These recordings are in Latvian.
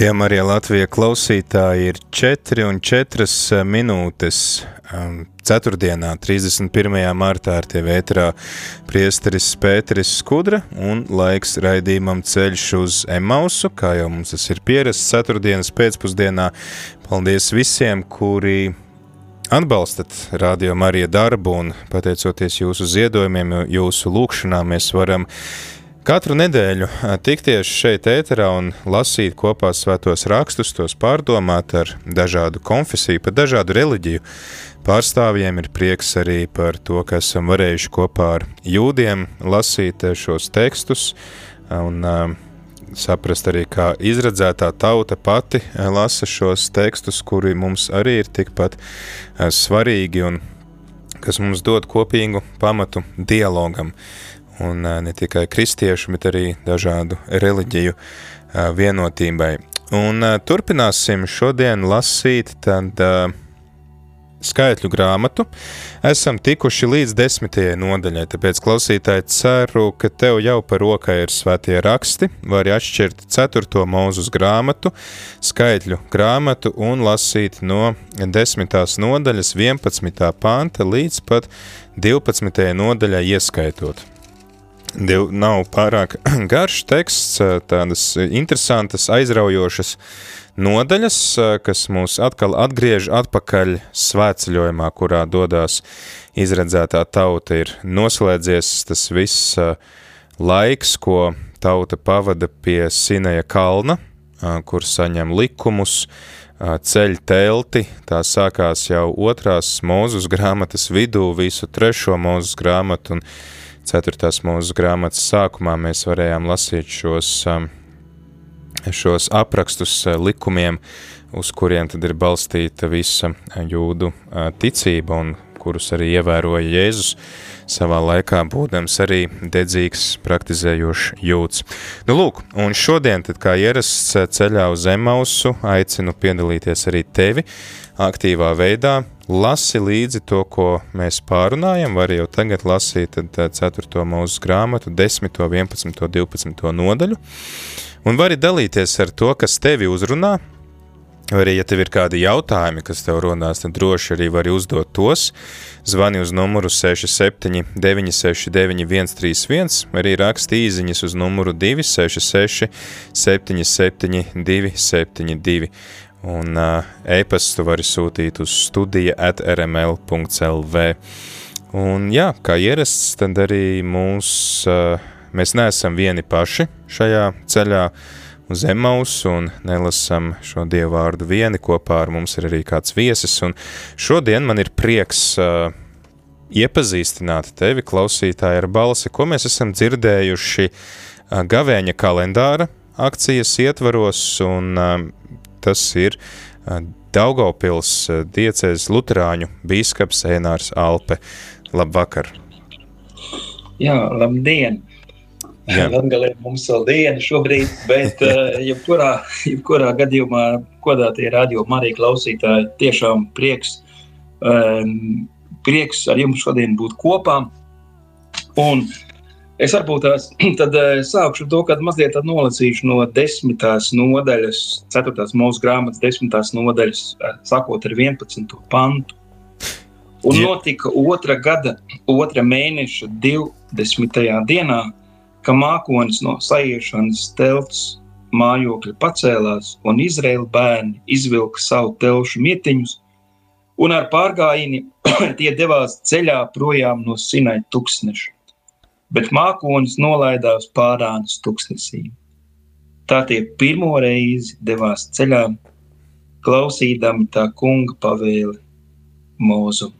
Radījumā arī Latvija klausītāji ir 4 un 4 eh, minūtes. Um, ceturtdienā, 31. martā, ar tevi ēterā priesteris Pēteris Skudra un laiks raidījumam ceļš uz Emausu, kā jau mums tas ir pierasts ceturtdienas pēcpusdienā. Paldies visiem, kuri atbalstat Radio Marija darbu un pateicoties jūsu ziedojumiem, jūsu lūkšanām mēs varam Katru nedēļu tikties šeit, ēterā, un lasīt kopā svētos rakstus, tos pārdomāt ar dažādu konfesiju, pat dažādu reliģiju pārstāvjiem. Ir prieks arī par to, ka esam varējuši kopā ar jūdiem lasīt šos tekstus un saprast arī, kā izredzētā tauta pati lasa šos tekstus, kuri mums arī ir tikpat svarīgi un kas mums dod kopīgu pamatu dialogam un ne tikai kristiešu, bet arī dažādu reliģiju vienotībai. Un turpināsim šodien lasīt tad skaitļu grāmatu. Esam tikuši līdz desmitajai nodaļai, tāpēc klausītāji ceru, ka tev jau par rokai ir svētie raksti, vari atšķirt ceturto mūzus grāmatu, skaitļu grāmatu un lasīt no desmitās nodaļas 11. panta līdz pat 12. nodaļai ieskaitot. Div, nav pārāk garš teksts, tādas interesantas, aizraujošas nodaļas, kas mūs atkal atgriež atpakaļ svētceļojumā, kurā dodās izredzētā tauta. Ir noslēdzies tas viss laiks, ko tauta pavada pie Sineja kalna, kur saņem likumus, ceļ telti, tā sākās jau otrās mūzus grāmatas vidū, visu trešo mūzus grāmatu, un 4. mūzes grāmatas sākumā mēs varējām lasīt šos, um, šos aprakstus uh, likumiem, uz kuriem tad ir balstīta visa jūdu uh, ticība un kurus arī ievēroja Jēzus savā laikā, būdams arī dedzīgs, praktizējošs jūts. Nu, lūk, un šodien, tad kā ierasts ceļā uz Emausu, aicinu piedalīties arī tevi aktīvā veidā, lasi līdzi to, ko mēs pārunājam, var jau tagad lasīt tad 4. mūzes grāmatu, 10., 11., 12. nodaļu, un vari dalīties ar to, kas tevi uzrunā, arī, ja tev ir kādi jautājumi, kas tev rodās, tad droši arī vari uzdot tos, zvani uz numuru 67 969 131, vai arī raksti īziņas uz numuru 266 77 272 un uh, e-pastu vari sūtīt uz studija at rml.lv. Un jā, kā ierasts, tad arī mūs, uh, mēs neesam vieni paši šajā ceļā uz Emaus un nelasam šo dievu vārdu vieni, kopā ar mums ir arī kāds viesis, un šodien man ir prieks uh, iepazīstināt tevi, klausītāji, ar balsi, ko mēs esam dzirdējuši uh, gavēņa kalendāra akcijas ietvaros, un uh, tas ir Daugavpils diecēs luterāņu bīskaps Ēnārs Alpe. Labvakar! Jā, labdien! Latgalē mums vēl diena šobrīd, bet jebkurā, jebkurā gadījumā, kodātie radio Marija klausītāji, tiešām prieks, prieks ar jums šodien būt kopā. Un uh, Es varbūt tās, tad sākšu to, kad mazliet nolasīšu no desmitās nodaļas, ceturtās mūsu grāmatas desmitās nodaļas, sākot ar 11. pantu. Un Jā. notika otra gada, otra mēneša 20. dienā, kad mākonis no sajiešanas telts mājokļa pacēlās, un Izraēla bērni izvilka savu telšu mietiņus, un ar pārgājienu tie devās ceļā projām no Sinai tūkstneša bet mākonis nolaidās pārānas tuksnesī. Tā tie pirmo reizi devās ceļā, klausīdami tā kunga pavēli mūzu.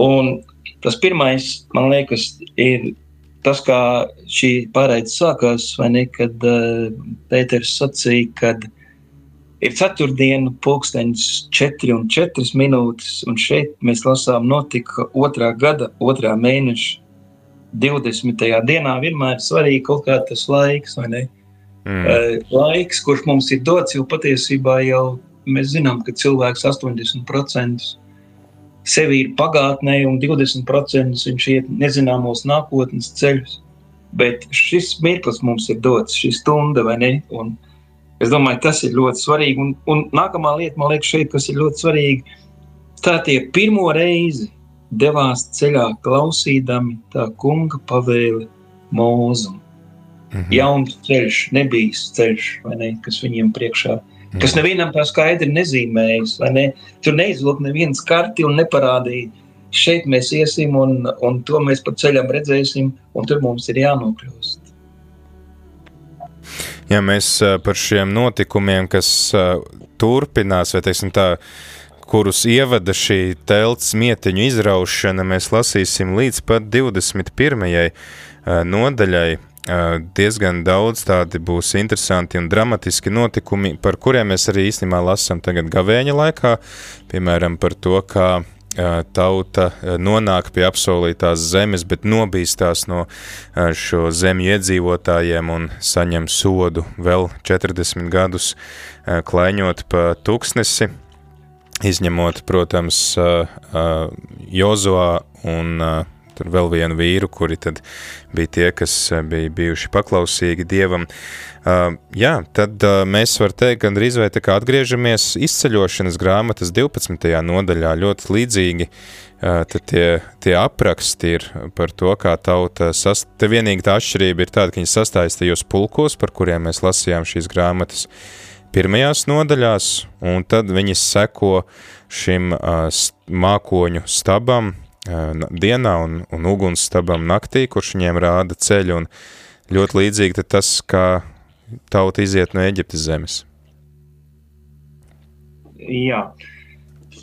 Un tas pirmais, man liekas, ir tas, kā šī pārējais sākās, vai ne, kad uh, Pēters sacīja, kad ir ceturtdiena, pulkstenis 4 un 4 minūtes, un šeit mēs lasām notika otrā gada, otrā mēneša 20. dienā vienmēr ir svarīgi kaut kā tas laiks, vai ne? Mm. Uh, laiks, kurš mums ir dots, jo patiesībā jau mēs zinām, ka cilvēks 80% sevi ir pagātnē, un 20% viņš iet nezināmos nākotnes ceļus. Bet šis mirklis mums ir dots, šī stunda, vai ne? Un es domāju, tas ir ļoti svarīgi. Un, un nākamā lieta, man liekas, šeit, kas ir ļoti svarīgi, tā tie pirmo reizi devās ceļā klausīdami tā kunga pavēli mūzu. Mm -hmm. Jauns ceļš, nebijis ceļš, ne, kas viņiem priekšā ir kas nevienam tā skaidri nezīmējas. Ne? Tur neizvilka neviens karti un neparādīja. Šeit mēs iesim, un, un to mēs pa ceļam redzēsim, un tur mums ir jānokļūst. Ja mēs par šiem notikumiem, kas turpinās, vai teiksim tā, kurus ievada šī telts mietiņu izraušana, mēs lasīsim līdz pat 21. nodaļai diezgan daudz tādi būs interesanti un dramatiski notikumi, par kuriem mēs arī īstenībā lasām tagad gavēņa laikā, piemēram par to, kā tauta nonāk pie apsolītās zemes, bet nobīstās no šo zemju iedzīvotājiem un saņem sodu vēl 40 gadus klaiņot pa tuksnesi, izņemot, protams, Jozoā un tur vēl vienu vīru, kuri tad bija tie, kas eh, bija bijuši paklausīgi Dievam. Uh, jā, tad uh, mēs varam teikt, gan drīz vai tā kā atgriežamies izceļošanas grāmatas 12. nodaļā ļoti līdzīgi, uh, tad tie, tie apraksti ir par to, kā tauta, sast... te vienīgi tā atšķirība ir tāda, ka viņi sastājas tajos pulkos, par kuriem mēs lasījām šīs grāmatas pirmajās nodaļās, un tad viņi seko šim uh, mākoņu stabam, dienā un, un ugunsstabam naktī, kurš viņiem rāda ceļu, un ļoti līdzīgi tas, kā tauta iziet no Eģiptes zemes. Jā,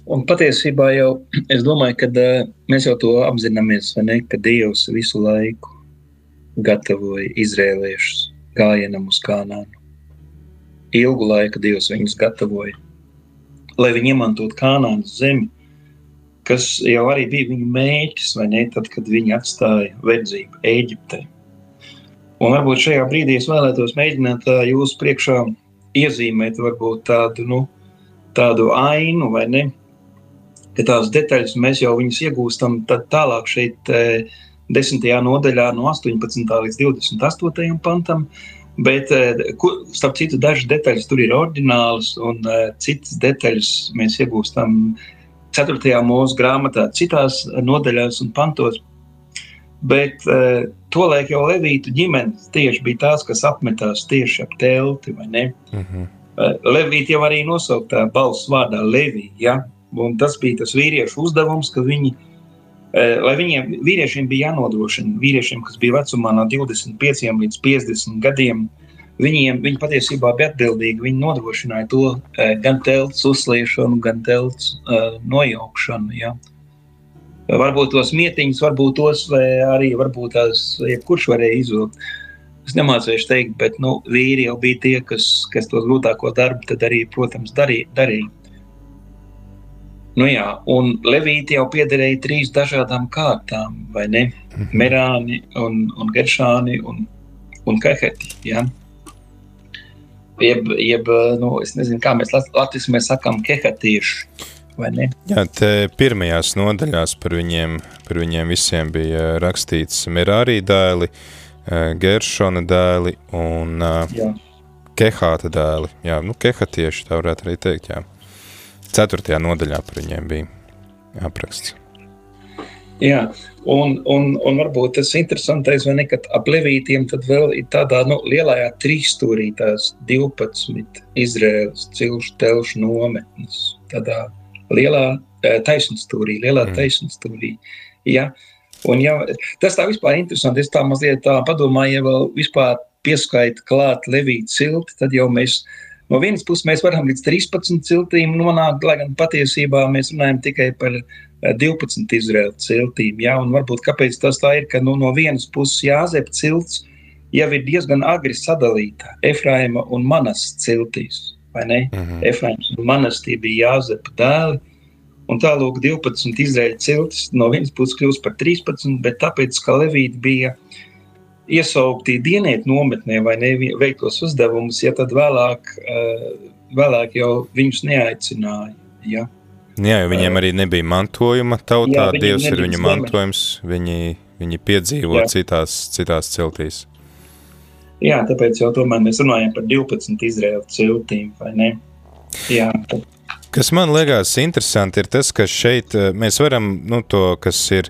un patiesībā jau es domāju, ka uh, mēs jau to apzināmies, ne, ka Dievs visu laiku gatavoja izrēliešus gājienam uz Kānānu. Ilgu laiku Dievs viņus gatavoja, lai viņi iemantotu Kānānas zemi, kas jau arī bija viņu mērķis, vai ne, tad, kad viņi atstāja verdzību Eģiptē. Un varbūt šajā brīdī es vēlētos mēģināt jūsu priekšā iezīmēt varbūt tādu, nu, tādu ainu, vai ne, ka tās detaļas mēs jau viņus iegūstam tad tālāk šeit desmitajā nodaļā no 18. līdz 28. pantam, Bet, starp citu, dažas detaļas tur ir oriģinālas, un citas detaļas mēs iegūstam 4. mūža grāmatā, citās nodaļās un pantos. Bet uh, tolaik jau Levītu ģimenes tieši bija tās, kas apmetās tieši ap telti. Uh -huh. uh, Levīti jau arī nosauktā balss vārdā Levī. Ja? Un tas bija tas vīriešu uzdevums, ka viņi, uh, lai viņiem vīriešiem bija jānodrošina, vīriešiem, kas bija vecumā no 25 līdz 50 gadiem, uh, Viņiem, viņi patiesībā bija atbildīgi. Viņi nodrošināja to eh, gan telts uzliešanu, gan telts uh, nojaukšanu. Ja. Varbūt tos mietiņus, varbūt tos, vai arī varbūt tās jebkurš varēja izvilkt. Es nemācīšu teikt, bet nu, vīri jau bija tie, kas, kas to grūtāko darbu arī, protams, darīja. darīja. Nu, jā, un Levīti jau piederēja trīs dažādām kārtām, vai ne? Mhm. Merāni, un, un Geršāni un, un Keheti. Ja? Jeb, jeb nu, es nezinu, kā mēs latviešu mēs sakām, kehatieši. Jā, pirmajās nodaļās par viņiem, par viņiem visiem bija rakstīts Merārī dēli, eh, Geršona dēli un eh, jā. Kehāta dēli. Jā, nu, kehatieši tā varētu arī teikt, jā. Ceturtajā nodaļā par viņiem bija apraksts. Jā, un, un, un varbūt tas interesantais, vai ne, ka ap levītiem tad vēl ir tādā nu, lielajā trīsstūrī tās 12 Izraēlas cilšu telšu nometnes, tādā lielā eh, taisnstūrī, lielā mm. taisnstūrī. Ja? Un ja, tas tā vispār interesanti, es tā mazliet tā padomāju, ja vēl vispār pieskaita klāt levīt cilti, tad jau mēs No vienas puses mēs varam līdz 13 ciltīm nonākt, lai gan patiesībā mēs runājam tikai par 12 Izraēlas ciltīm. Ja? Un varbūt kāpēc tas tā ir, ka nu, no vienas puses Jāzepa cilts jau ir diezgan agri sadalīta Efraima un Manas ciltīs. Uh mhm. -huh. Efraims un Manas tie bija Jāzepa dēli. Un tālāk 12 Izraēlas ciltis no vienas puses kļūst par 13, bet tāpēc, ka Levīti bija iesaukti dienēt nometnē vai ne, veiktos uzdevumus, ja tad vēlāk, uh, vēlāk jau viņus neaicināja. Ja? Jā, jo viņiem arī nebija mantojuma tautā, jā, Dievs ir viņu mantojums, viņi, viņi piedzīvo jā. citās, citās ciltīs. Jā, tāpēc jau tomēr mēs runājam par 12 Izraēlas ciltīm, vai ne? Jā, tad Kas man liekas interesanti, ir tas, ka šeit mēs varam nu, to, kas ir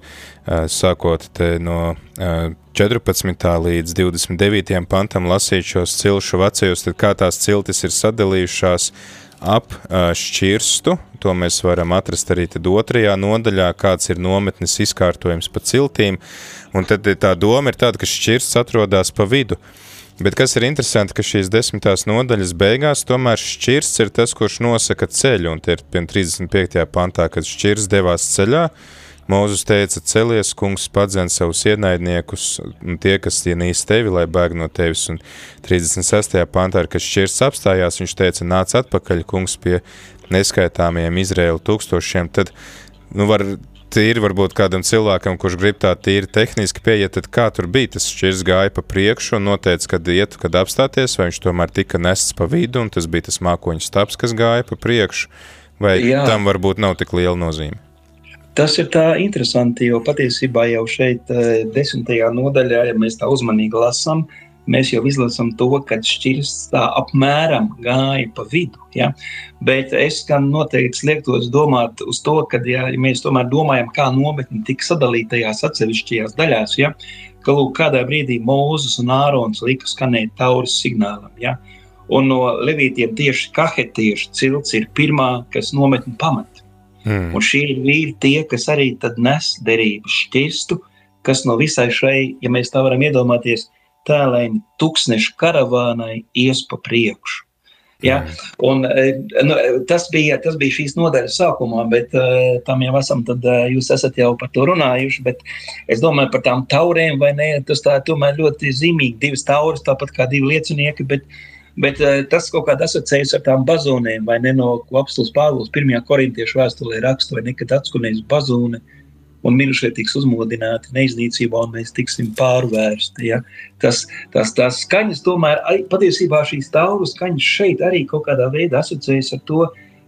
sākot no 14. līdz 29. pantam lasīt šos cilšu vecajos, tad kā tās ciltis ir sadalījušās ap šķirstu, to mēs varam atrast arī otrajā nodaļā, kāds ir nometnes izkārtojums pa ciltīm, un tad tā doma ir tāda, ka šķirsts atrodas pa vidu. Bet kas ir interesanti, ka šīs desmitās nodaļas beigās tomēr šķirsts ir tas, kurš nosaka ceļu, un tie ir pie 35. pantā, kad šķirsts devās ceļā, Mūzus teica, celies, kungs, padzen savus ienaidniekus, un tie, kas ienīs tevi, lai bēg no tevis. Un 36. pantā, kad šķirsts apstājās, viņš teica, nāc atpakaļ, kungs, pie neskaitāmiem Izraēlu tūkstošiem. Tad, nu, var, tīri varbūt kādam cilvēkam, kurš grib tā tīri tehniski pieiet, tad kā tur bija, tas šķirs gāja pa priekšu un noteica, kad iet, kad apstāties, vai viņš tomēr tika nests pa vidu, un tas bija tas mākoņu staps, kas gāja pa priekšu, vai Jā. tam varbūt nav tik liela nozīme? Tas ir tā interesanti, jo patiesībā jau šeit, eh, desmitajā nodaļā, ja mēs tā uzmanīgi lasām, mēs jau izlasām to, ka šķirs tā apmēram gāja pa vidu. Ja? Bet es gan noteikti liektos domāt uz to, ka, ja, mēs tomēr domājam, kā nometni tika sadalītajās atsevišķajās daļās, ja? ka lūk, kādā brīdī Mūzes un Ārons lika skanēt tauras signālam. Ja? Un no levītiem tieši kahetiešu cilts ir pirmā, kas nometni pamat. Mm. Un šie ir tie, kas arī nes derības šķirstu, kas no visai šai, ja mēs tā varam iedomāties, tēlēni tūkstnešu karavānai ies pa priekšu. Ja? Mm. Un, e, nu, tas, bija, tas bija šīs nodaļas sākumā, bet uh, tam jau esam, tad uh, jūs esat jau par to runājuši, bet es domāju par tām taurēm, vai ne, tas tā tomēr ļoti zīmīgi, divas tauras, tāpat kā divi liecinieki, bet uh, Bet uh, tas kaut kādā asociējas ar tām bazūnēm, vai ne no apstults Pāvils pirmajā korintiešu vēstulē raksta, vai nekad atskunēs bazūne, un mirušie tiks uzmodināti neiznīcībā, un mēs tiksim pārvērsti. Ja? Tas, tas, tās skaņas tomēr, patiesībā šīs tauru skaņas šeit arī kaut kādā veidā asociējas ar to,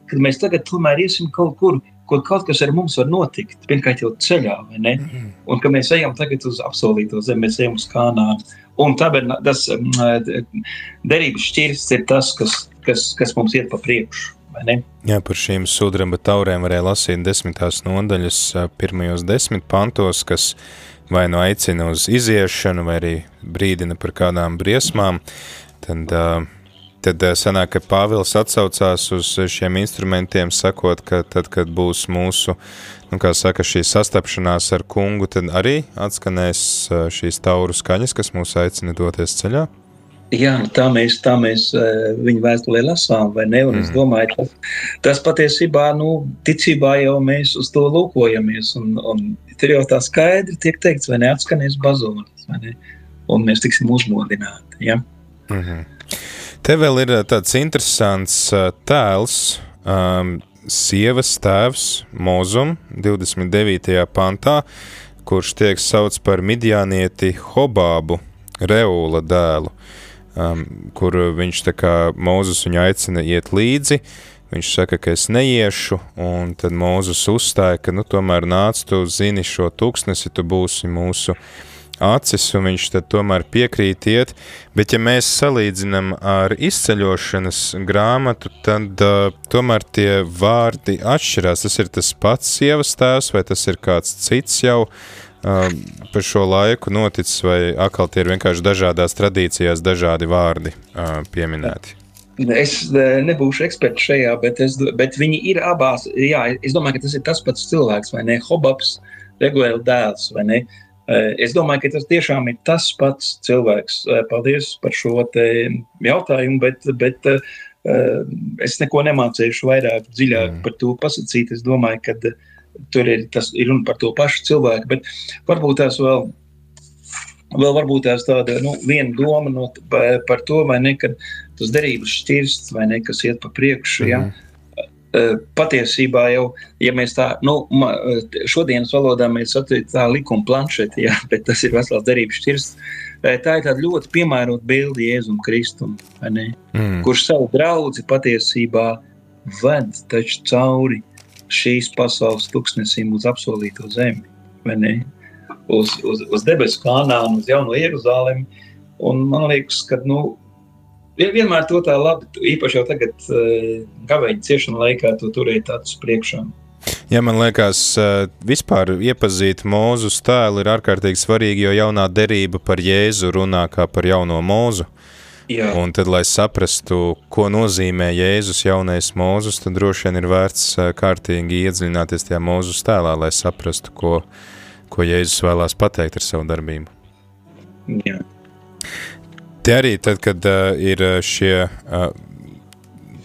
ka mēs tagad tomēr iesim kaut kur, kur kaut kas ar mums var notikt. Pirmkārt, jau ceļā, vai ne? Mm -hmm. Un ka mēs ejam tagad uz apsolīto zemi, mēs ejam uz kanālu. Un tāpēc tas derības šķirsts ir tas, kas, kas, kas mums iet pa priekšu. Jā, par šīm sudraba taurēm varēja lasīt desmitās nodaļas pirmajos desmit pantos, kas vai nu aicina uz iziešanu, vai arī brīdina par kādām briesmām. Tad, tad sanāk, ka Pāvils atsaucās uz šiem instrumentiem, sakot, ka tad, kad būs mūsu nu, kā saka, šī sastapšanās ar kungu, tad arī atskanēs šīs tauru skaņas, kas mūs aicina doties ceļā? Jā, nu tā mēs, tā mēs viņu vēstulē lasām, vai ne? Un mm. es domāju, tas, tas patiesībā, nu, ticībā jau mēs uz to lūkojamies. Un, un tur jau tā skaidri tiek teikts, vai ne, atskanēs bazonis, vai ne? Un mēs tiksim uzmodināti, ja? Mm -hmm. Te vēl ir tāds interesants tēls, um, sievas tēvs Mozum 29. pantā, kurš tiek sauc par midjānieti Hobābu, Reula dēlu, um, kur viņš tā kā Mozus viņu aicina iet līdzi, viņš saka, ka es neiešu, un tad Mozus uzstāja, ka nu tomēr nāc, tu zini šo tūkstnesi, tu būsi mūsu uh, acis, un viņš tomēr piekrīt iet, bet ja mēs salīdzinām ar izceļošanas grāmatu, tad uh, tomēr tie vārdi atšķirās. Tas ir tas pats sievas tēvs, vai tas ir kāds cits jau uh, par šo laiku noticis, vai atkal tie ir vienkārši dažādās tradīcijās dažādi vārdi uh, pieminēti. Es nebūšu eksperts šajā, bet, es, bet viņi ir abās. Jā, es domāju, ka tas ir tas pats cilvēks, vai ne? Hobabs, Regulēla dēls, vai ne? Uh, es domāju, ka tas tiešām ir tas pats cilvēks. Eh, paldies par šo jautājumu, bet, bet eh, es neko nemācīšu vairāk dziļāk mm. par to pasakīt. Es domāju, ka tur ir, tas, ir runa par to pašu cilvēku, bet varbūt tās vēl, vēl varbūt tās tāda nu, viena doma no, par to, vai ne, kad tas derības šķirsts vai ne, kas iet pa priekšu, mm -hmm. ja, mhm. Eh, patiesībā jau, ja mēs tā, nu, šodienas valodā mēs atveicam tā likuma planšeti, jā, bet tas ir vesels derības šķirsts, eh, tā ir tāda ļoti piemērota bilde Jēzum Kristum, mm. kurš savu draudzi patiesībā ved taču cauri šīs pasaules tuksnesim uz apsolīto zemi, vai ne? Uz, uz, uz debesu kanānu, uz jauno Jeruzalemi. Un man liekas, ka, nu, vienmēr to tā labi, īpaši jau tagad, gaveņa ciešana laikā, to turēt tādus priekšā. Ja man liekas, eh, vispār iepazīt mūzu tēlu ir ārkārtīgi svarīgi, jo jaunā derība par Jēzu runā kā par jauno mūzu. Jā. Un tad, lai saprastu, ko nozīmē Jēzus jaunais mūzus, tad droši vien ir vērts kārtīgi iedziļināties tajā mūzus tēlā, lai saprastu, ko, ko Jēzus vēlās pateikt ar savu darbību. Jā. Te arī tad, kad uh, ir šie uh,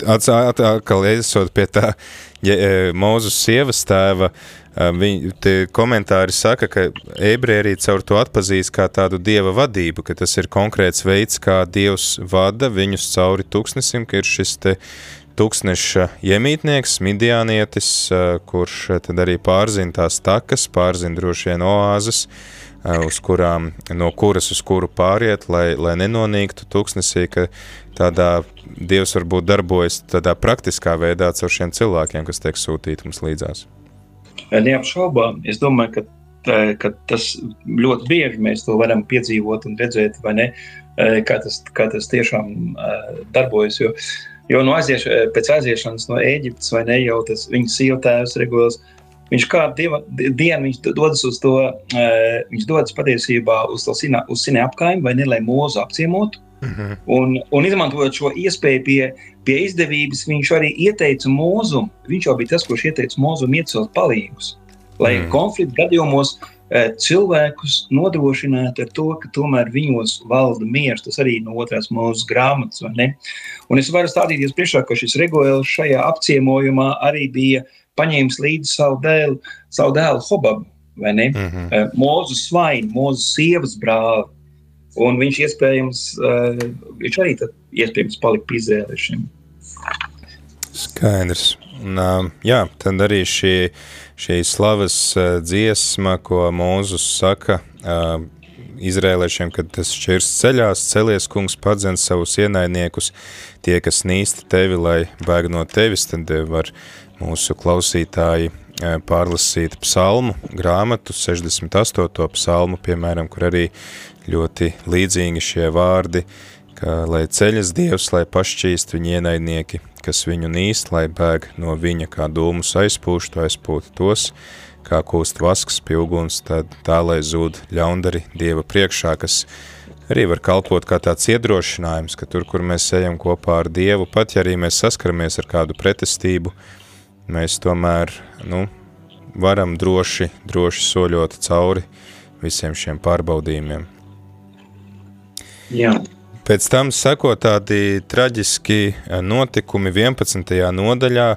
atkal iesot pie tā ja, Mūzus sievas tēva, uh, Viņi komentāri saka, ka ebreji arī caur to atpazīst kā tādu dieva vadību, ka tas ir konkrēts veids, kā dievs vada viņus cauri tūkstnesim, ka ir šis te tūkstneša iemītnieks, midianietis, kurš tad arī pārzina tās takas, pārzina droši vien oāzes, uz kurām, no kuras uz kuru pāriet, lai, lai nenonīktu tūkstnesī, ka tādā dievs varbūt darbojas tādā praktiskā veidā caur šiem cilvēkiem, kas tiek sūtīti mums līdzās. Neapšaubām, es domāju, ka, tā, ka tas ļoti bieži mēs to varam piedzīvot un redzēt, vai ne, kā tas, kā tas tiešām darbojas. Jo, jo no aizieš, pēc aiziešanas no Ēģiptes, vai ne jau tas viņa sieva tēvs Reguls, viņš kādu dieva, dienu viņš dodas uz to, viņš dodas patiesībā uz to sinē, uz sinē apkaimi, vai ne, lai mūzu apciemotu. Mhm. Un, un izmantojot šo iespēju pie, pie izdevības, viņš arī ieteica mūzu. Viņš jau bija tas, kurš ieteica mūzum iecelt palīgus. Lai mm. konflikta gadījumos e, cilvēkus nodrošinātu ar to, ka tomēr viņos valda miers. Tas arī no otrās mūzes grāmatas. Un es varu stādīties priekšā, ka šis regulējums šajā apciemojumā arī bija paņēmis līdzi savu dēlu, savu dēlu Hobabu. Mm -hmm. Mūzu svaini, mūzu sievas brāli. Un viņš iespējams, uh, viņš arī tad, iespējams palika pie Izrēliešiem. Skaidrs. Un, uh, jā, tad arī šī, šī slavas uh, dziesma, ko Mūzus saka uh, Izrēliešiem, kad tas šķirs ceļās, celies kungs padzen savus ienaidniekus, tie, kas nīsta tevi, lai bēg no tevis, tad var mūsu klausītāji pārlasīt psalmu grāmatu, 68. psalmu, piemēram, kur arī ļoti līdzīgi šie vārdi, ka lai ceļas Dievs, lai pašķīst viņa ienaidnieki, kas viņu nīst, lai bēg no viņa kā dūmus aizpūštu, aizpūtu tos, kā kūst vasks pie uguns, tad tā, lai zūd ļaundari Dieva priekšā, kas arī var kalpot kā tāds iedrošinājums, ka tur, kur mēs ejam kopā ar Dievu, pat ja arī mēs saskaramies ar kādu pretestību, mēs tomēr, nu, varam droši, droši soļot cauri visiem šiem pārbaudījumiem. Jā. Pēc tam seko tādi traģiski eh, notikumi 11. nodaļā,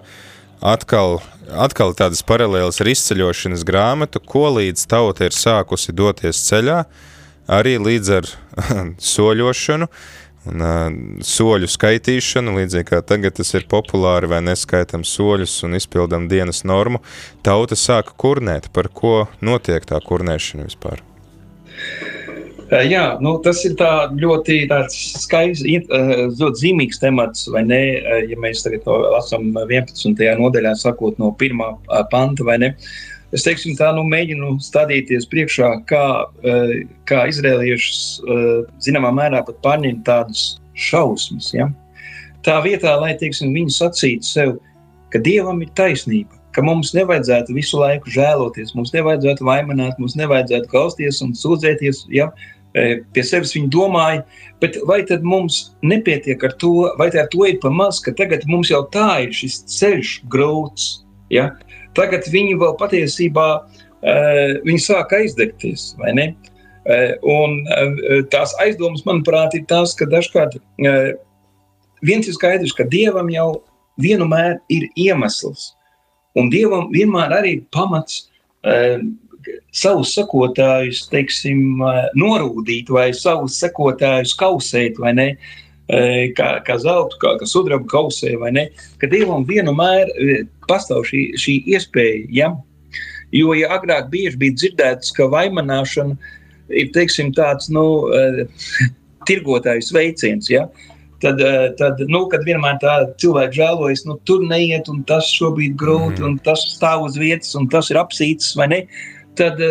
atkal, atkal tādas paralēlas ar izceļošanas grāmatu, ko līdz tauta ir sākusi doties ceļā, arī līdz ar soļošanu un uh, soļu skaitīšanu, līdzīgi kā tagad tas ir populāri vai neskaitam soļus un izpildam dienas normu, tauta sāka kurnēt, par ko notiek tā kurnēšana vispār. Jā, nu, tas ir tā ļoti skaists, ļoti zīmīgs temats, vai ne? Ja mēs tagad to lasām 11. nodaļā, sakot no pirmā panta, vai ne? Es teiksim, tā nu, mēģinu stādīties priekšā, kā, kā izrēliešus zināmā mērā pat pārņemt tādus šausmas. Ja? Tā vietā, lai teiksim, viņi sacītu sev, ka dievam ir taisnība, ka mums nevajadzētu visu laiku žēloties, mums nevajadzētu vaimanāt, mums nevajadzētu kausties un sūdzēties. Ja? E, pie sevis viņi domāja, bet vai tad mums nepietiek ar to, vai ar to ir pa maz, ka tagad mums jau tā ir šis ceļš grūts. Ja? Tagad viņi vēl patiesībā uh, viņi sāk aizdegties? Uh, un uh, tās aizdomas, manuprāt, ir tās, ka dažkārt viens ir skaidrs, ka Dievam jau vienmēr ir iemesls. Un Dievam vienmēr arī pamats uh, savus sekotājus, teiksim, norūdīt vai savus sekotājus kausēt, vai ne? Uh, kā, kā zelta, kā, kā sudraba kausē, vai ne? Ka Dievam vienmēr pastāv šī, šī iespēja, ja? Jo, ja agrāk bieži bija dzirdēts, ka vaimanāšana ir, teiksim, tāds, nu, uh, tirgotājs veiciens, ja? tad, tad nu, kad vienmēr tā cilvēki žēlojas, nu, tur neiet, un tas šobrīd grūti, mm. un tas stāv uz vietas, un tas ir apsīts, vai ne? Tad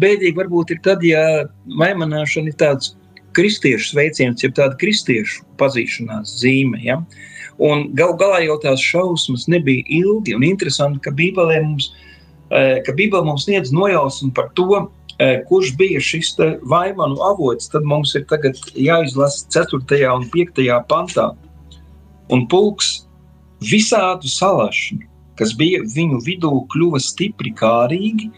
bēdīgi varbūt ir tad, ja maimanāšana ir tāds kristiešu sveiciens, jeb tāda kristiešu pazīšanās zīme, ja? Un gal galā jau tās šausmas nebija ilgi un interesanti, ka Bībelē mums, eh, ka Bībelē mums sniedz nojausmu par to, kurš bija šis vaivanu avots, tad mums ir jāizlasa 4. un 5. pantā. Un pulks visādu salašanu, kas bija viņu vidū, kļuva stipri kārīgi,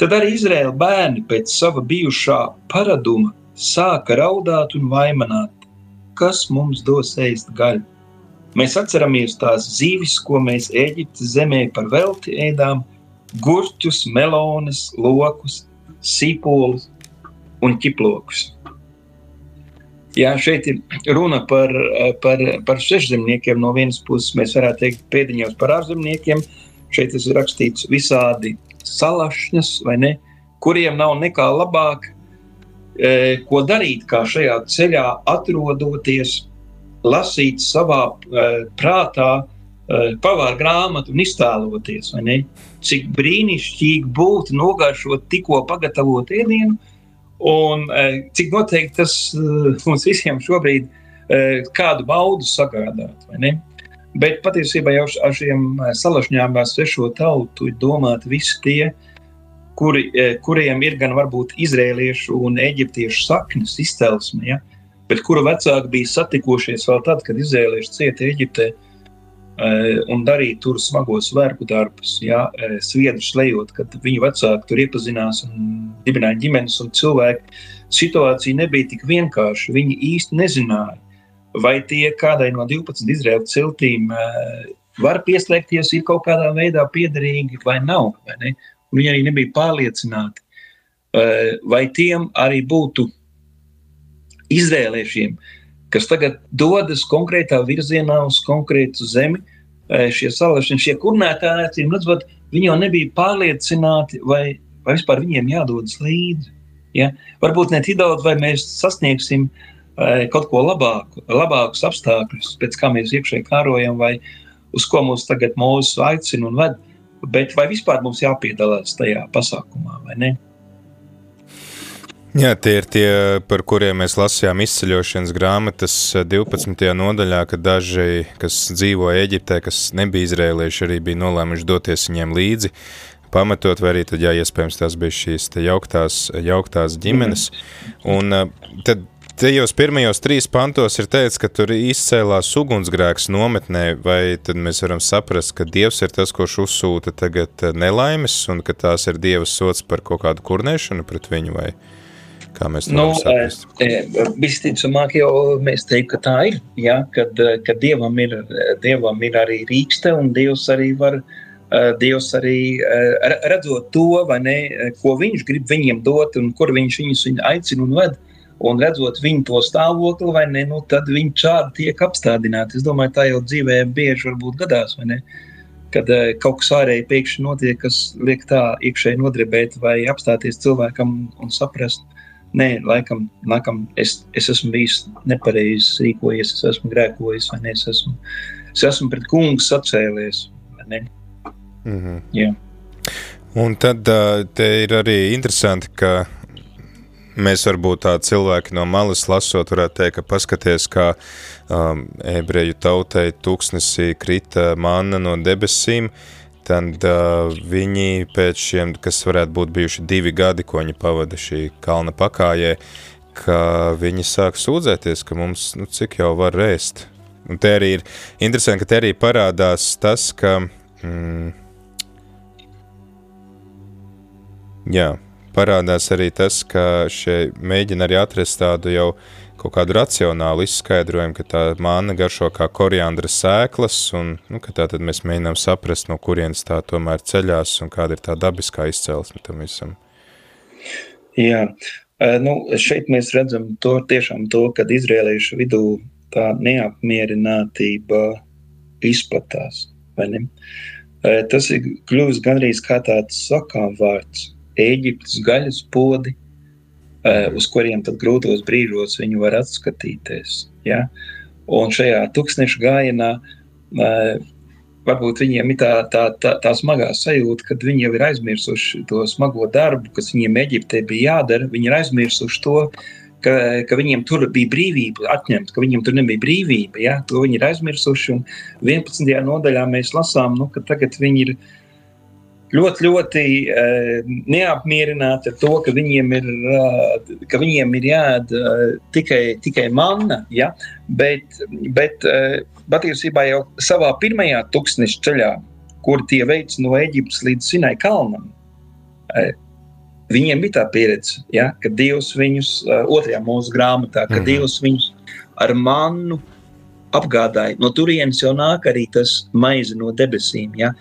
tad arī Izraēla bērni pēc sava bijušā paraduma sāka raudāt un vaimanāt, kas mums dos ēst gaļu. Mēs atceramies tās zīves, ko mēs Eģiptes zemē par velti ēdām, gurķus, melones, lokus, sīpolus un ķiplokus. Jā, šeit ir runa par, par, par sešzemniekiem. No vienas puses, mēs varētu teikt, pēdiņos par ārzemniekiem. Šeit ir rakstīts visādi salašņas, vai ne, kuriem nav nekā labāk, ko darīt, kā šajā ceļā atrodoties, lasīt savā e, prātā, e, pavārt grāmatu un iztēloties cik brīnišķīgi būtu nogaršot tikko pagatavotu ēdienu, un e, cik noteikti tas e, mums visiem šobrīd e, kādu baudu sagādāt. Bet patiesībā jau ar šiem salašņām vai svešo tautu ir domāti visi tie, kuri, kuriem ir gan varbūt izrēliešu un eģiptiešu saknes izcelsme, ja? bet kuru vecāki bija satikušies vēl tad, kad izrēlieši cieta Eģiptē. Eh, un darīt tur smagos vergu darbus, ja, eh, sviedrus lejot, kad viņu vecāki tur iepazinās un dibināja ģimenes un cilvēku. Situācija nebija tik vienkārša. Viņi īsti nezināja, vai tie kādai no 12 Izraēlas ciltīm var pieslēgties, ir kaut kādā veidā piederīgi vai nav. Vai ne? Viņi arī nebija pārliecināti, vai tiem arī būtu izrēliešiem kas tagad dodas konkrētā virzienā uz konkrētu zemi. Šie salaši, šie kurnētāji, acīm redzot, viņi jau nebija pārliecināti, vai, vai vispār viņiem jādodas līdzi. Ja? Varbūt ne tik daudz, vai mēs sasniegsim kaut ko labāku, labākus apstākļus, pēc kā mēs iekšēji kārojam, vai uz ko mums tagad mūsu aicina un ved, bet vai vispār mums jāpiedalās tajā pasākumā vai ne? Jā, tie ir tie, par kuriem mēs lasījām izceļošanas grāmatas 12. Eh, nodaļā, ka daži, kas dzīvo Eģiptē, kas nebija izrēlieši, arī bija nolēmuši doties viņiem līdzi, pamatot, vai arī tad, jā, iespējams, tās bija šīs jauktās, jauktās ģimenes. Un eh, tad Tajos pirmajos trīs pantos ir teikts, ka tur izcēlās ugunsgrēks nometnē, vai tad mēs varam saprast, ka Dievs ir tas, kurš uzsūta tagad eh, nelaimes, un ka tās ir Dieva sots par kaut kādu kurnēšanu pret viņu, vai? Kā mēs to nu, saprast? E, e, visticamāk, jau mēs teiktu, ka tā ir. Ja, kad, kad dievam, ir, dievam ir arī rīkste un Dievs arī var. Dievs arī redzot to, ne, ko viņš grib viņiem dot, un kur viņš viņus aicina un ved, un redzot viņu to stāvokli, vai ne, nu, tad viņi šādi tiek apstādināti. Es domāju, tā jau dzīvē bieži varbūt gadās, vai ne? Kad uh, kaut kas ārēji pēkšņi notiek, kas liek tā iekšēji nodarbēt vai apstāties cilvēkam un saprast, nē, laikam, laikam es, es esmu bijis nepareizi rīkojies, es esmu grēkojis, vai ne? Es esmu, es esmu pret kungu sacēlies. Mm -hmm. Jā. Un tad te ir arī interesanti, ka mēs varbūt tādi cilvēki no malas lasot, varētu teikt, ka paskaties, kā um, ebreju tautai tūkstnesī krita manna no debesīm, tad uh, viņi pēc šiem, kas varētu būt bijuši divi gadi, ko viņi pavada šī kalna pakājē, ka viņi sāk sūdzēties, ka mums, nu, cik jau var rēst. Un te arī ir interesanti, ka te arī parādās tas, ka, mm, jā, parādās arī tas, ka šie mēģina arī atrast tādu jau kaut kādu racionālu izskaidrojumu, ka tā māna garšo kā koriandra sēklas, un nu, tā tad mēs mēģinām saprast, no kurienes tā tomēr ceļās un kāda ir tā dabiskā izcelsme tam visam. Jā, nu, šeit mēs redzam to tiešām to, kad izrēliešu vidū tā neapmierinātība izplatās, vai ne? Tas ir kļuvis gandrīz kā tāds sakām vārds – Ēģiptes gaļas podi, uz kuriem tad grūtos brīžos viņi var atskatīties. Ja? Un šajā tūkstneša gājienā varbūt viņiem ir tā, tā, tā, tā smagā sajūta, ka viņi jau ir aizmirsuši to smago darbu, kas viņiem Eģiptē bija jādara. Viņi ir aizmirsuši to, ka, ka viņiem tur bija brīvība atņemta, ka viņiem tur nebija brīvība. Ja? To viņi ir aizmirsuši. Un 11. nodaļā mēs lasām, nu, ka tagad viņi ir ielikumi ļoti, ļoti uh, neapmierināti ar to, ka viņiem ir, uh, ka viņiem ir jāēd uh, tikai, tikai manna. Ja? Bet, bet uh, patiesībā jau savā pirmajā tūkstneša ceļā, kur tie veids no Eģiptes līdz Sinai kalnam, uh, viņiem bija tā pieredze, ja? ka Dievs viņus, uh, otrajā mūsu grāmatā, ka mhm. Dievs viņus ar mannu apgādāja. No turienes jau nāk arī tas maize no debesīm. Ja?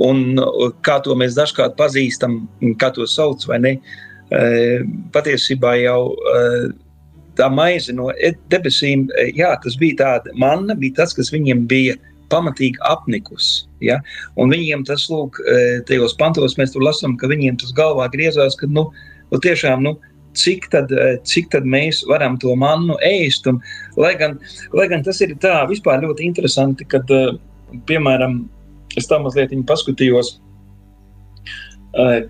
Un kā to mēs dažkārt pazīstam, kā to sauc, vai ne? E, patiesībā jau e, tā maize no debesīm, jā, tas bija tāda manna, bija tas, kas viņiem bija pamatīgi apnikusi. Ja? Un viņiem tas, lūk, tajos pantos mēs tur lasām, ka viņiem tas galvā griezās, ka, nu, nu tiešām, nu, cik tad, cik tad mēs varam to mannu ēst. Un, lai, gan, lai gan tas ir tā vispār ļoti interesanti, kad, piemēram, es tā mazliet paskatījos.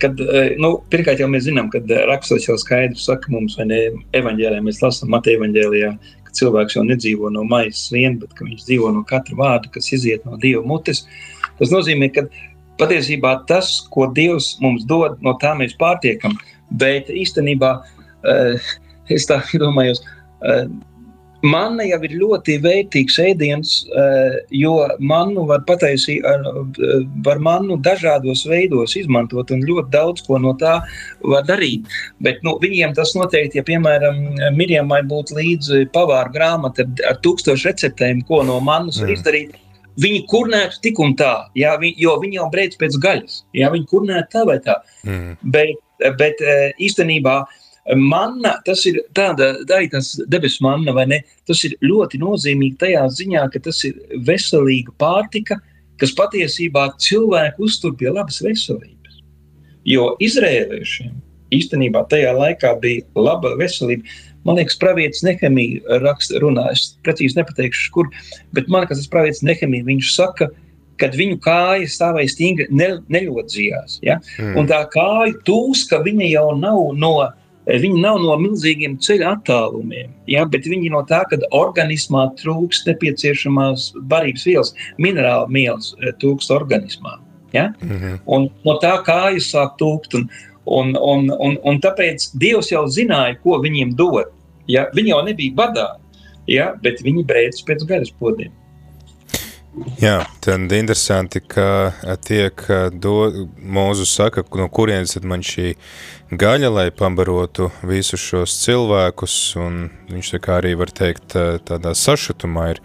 Kad, nu, pirmkārt, jau mēs zinām, ka rakstos jau skaidri saka mums, vai ne, evanģēlijā mēs lasām Mateja evanģēlijā, ka cilvēks jau nedzīvo no maizes vien, bet viņš dzīvo no katra vārda, kas iziet no Dieva mutes. Tas nozīmē, ka patiesībā tas, ko Dievs mums dod, no tā mēs pārtiekam, bet īstenībā es tā domāju, Manna jau ir ļoti vērtīgs ēdiens, eh, jo mannu var pataisīt, eh, var mannu dažādos veidos izmantot un ļoti daudz ko no tā var darīt. Bet nu, viņiem tas noteikti, ja piemēram Mirjamai būtu līdzi pavāra grāmata ar, tūkstošu receptēm, ko no mannas mm. var izdarīt, viņi kurnētu tik un tā, jā, vi, jo viņi jau brēc pēc gaļas, jā, viņi kurnētu tā vai tā. Mm. Bet, bet eh, īstenībā uh, Manna, tas ir tāda, tā ir tas debesu manna, vai ne? Tas ir ļoti nozīmīgi tajā ziņā, ka tas ir veselīga pārtika, kas patiesībā cilvēku uztur pie labas veselības. Jo izrēliešiem īstenībā tajā laikā bija laba veselība. Man liekas, pravietis Nehemija raksta, runā, es precīzi nepateikšu, kur, bet man liekas, tas pravietis Nehemija, viņš saka, kad viņu kāja stāvēja stingri, ne, neļodzījās. Ja? Mm. Un tā kāja tūska, viņa jau nav no viņi nav no milzīgiem ceļa attālumiem, ja, bet viņi no tā, ka organismā trūkst nepieciešamās barības vielas, minerāla vielas eh, trūkst organismā. Ja? Mm -hmm. Un no tā kājas sāk tūkt. Un, un, un, un, un tāpēc Dievs jau zināja, ko viņiem dod. Ja? Viņi jau nebija badā, ja? bet viņi brēc pēc garas podiem. Jā, tad interesanti, ka tiek do, Mūzus saka, no kurienes tad man šī gaļa, lai pabarotu visus šos cilvēkus, un viņš tā kā arī var teikt tādā sašutumā ir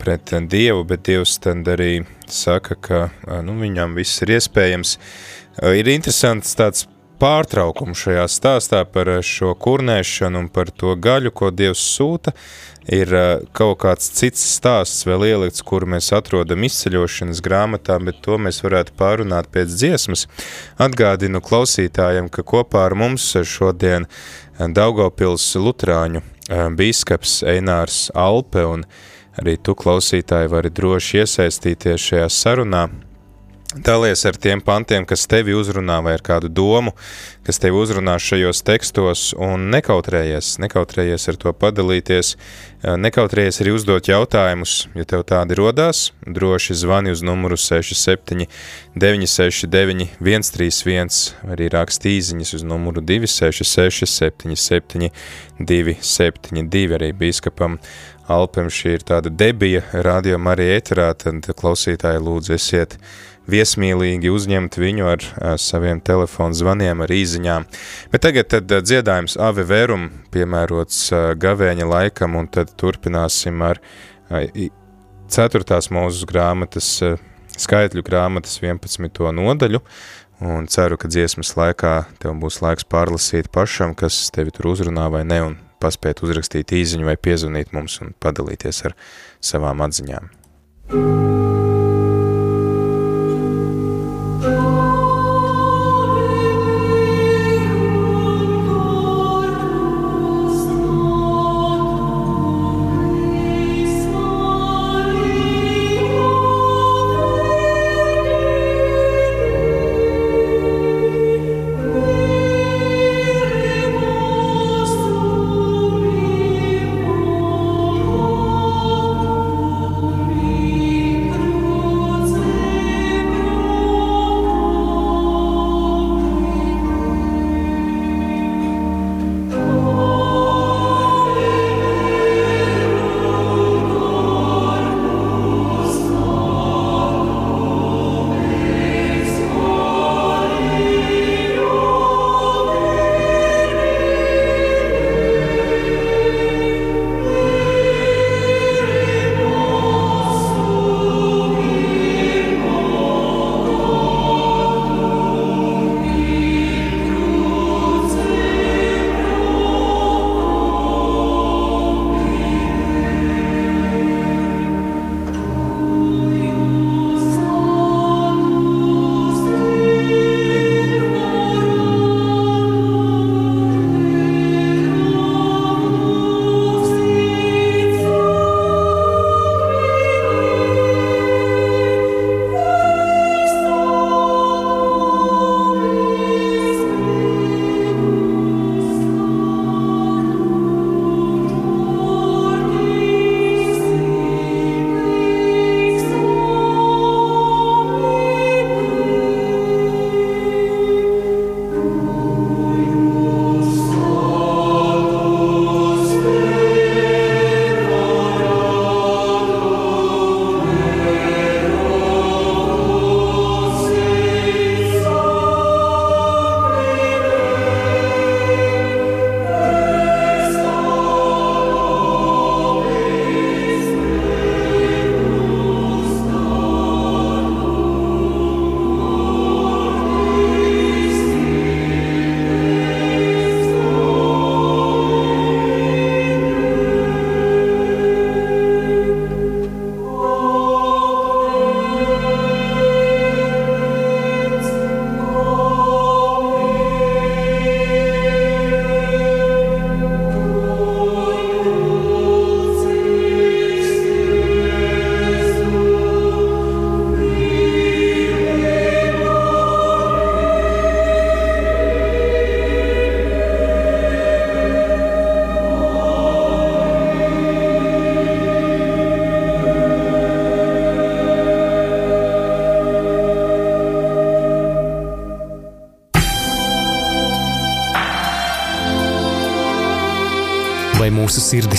pret Dievu, bet Dievs tad arī saka, ka nu, viņam viss ir iespējams. Ir interesants tāds pārtraukums šajā stāstā par šo kurnēšanu un par to gaļu, ko Dievs sūta, ir kaut kāds cits stāsts vēl ielikts, kuru mēs atrodam izceļošanas grāmatā, bet to mēs varētu pārunāt pēc dziesmas. Atgādinu klausītājiem, ka kopā ar mums šodien Daugavpils Lutrāņu bīskaps Einārs Alpe un arī tu klausītāji vari droši iesaistīties šajā sarunā, Dalies ar tiem pantiem, kas tevi uzrunā, vai ar kādu domu, kas tevi uzrunā šajos tekstos, un nekautrējies, nekautrējies ar to padalīties, nekautrējies arī uzdot jautājumus, ja tev tādi rodās, droši zvani uz numuru 67 969 131, arī rakst īziņas uz numuru 266 77 272, arī bīskapam Alpem šī ir tāda debija, radio Marija eterā, tad klausītāji lūdzu esiet viesmīlīgi uzņemt viņu ar saviem telefonu zvaniem, ar īziņām. Bet tagad tad dziedājums Ave Verum piemērots gavēņa laikam, un tad turpināsim ar ceturtās mūzes grāmatas, skaitļu grāmatas 11. nodaļu, un ceru, ka dziesmas laikā tev būs laiks pārlasīt pašam, kas tevi tur uzrunā vai ne, un paspēt uzrakstīt īziņu vai piezvanīt mums un padalīties ar savām atziņām. Thank you.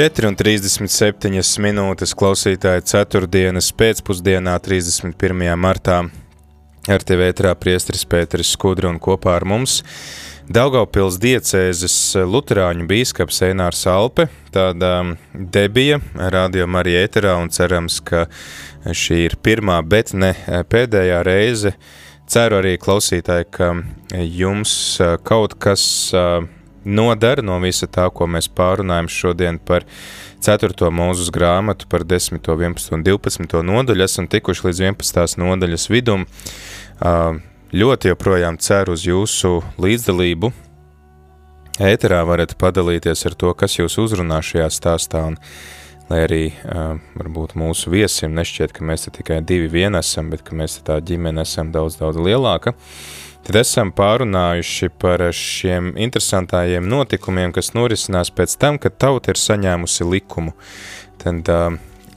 4,37 minūtes klausītāji ceturtdienas pēcpusdienā, 31. martā. Ar tevi ētrā priesteris Pēteris Skudra un kopā ar mums Daugaupils diecēzes luterāņu bīskaps Einārs Alpe, tāda debija rādījuma arī ēterā un cerams, ka šī ir pirmā, bet ne pēdējā reize. Ceru arī klausītāji, ka jums kaut kas nodara no visa tā, ko mēs pārunājam šodien par 4. mūzes grāmatu, par 10., 11. un 12. nodaļu. Esam tikuši līdz 11. nodaļas vidum. Ļoti joprojām ceru uz jūsu līdzdalību. Ēterā varat padalīties ar to, kas jūs uzrunā šajā stāstā, un lai arī varbūt mūsu viesiem nešķiet, ka mēs te tikai divi vien esam, bet ka mēs tā ģimene esam daudz, daudz lielāka. Tad esam pārunājuši par šiem interesantajiem notikumiem, kas norisinās pēc tam, kad tauta ir saņēmusi likumu. Tad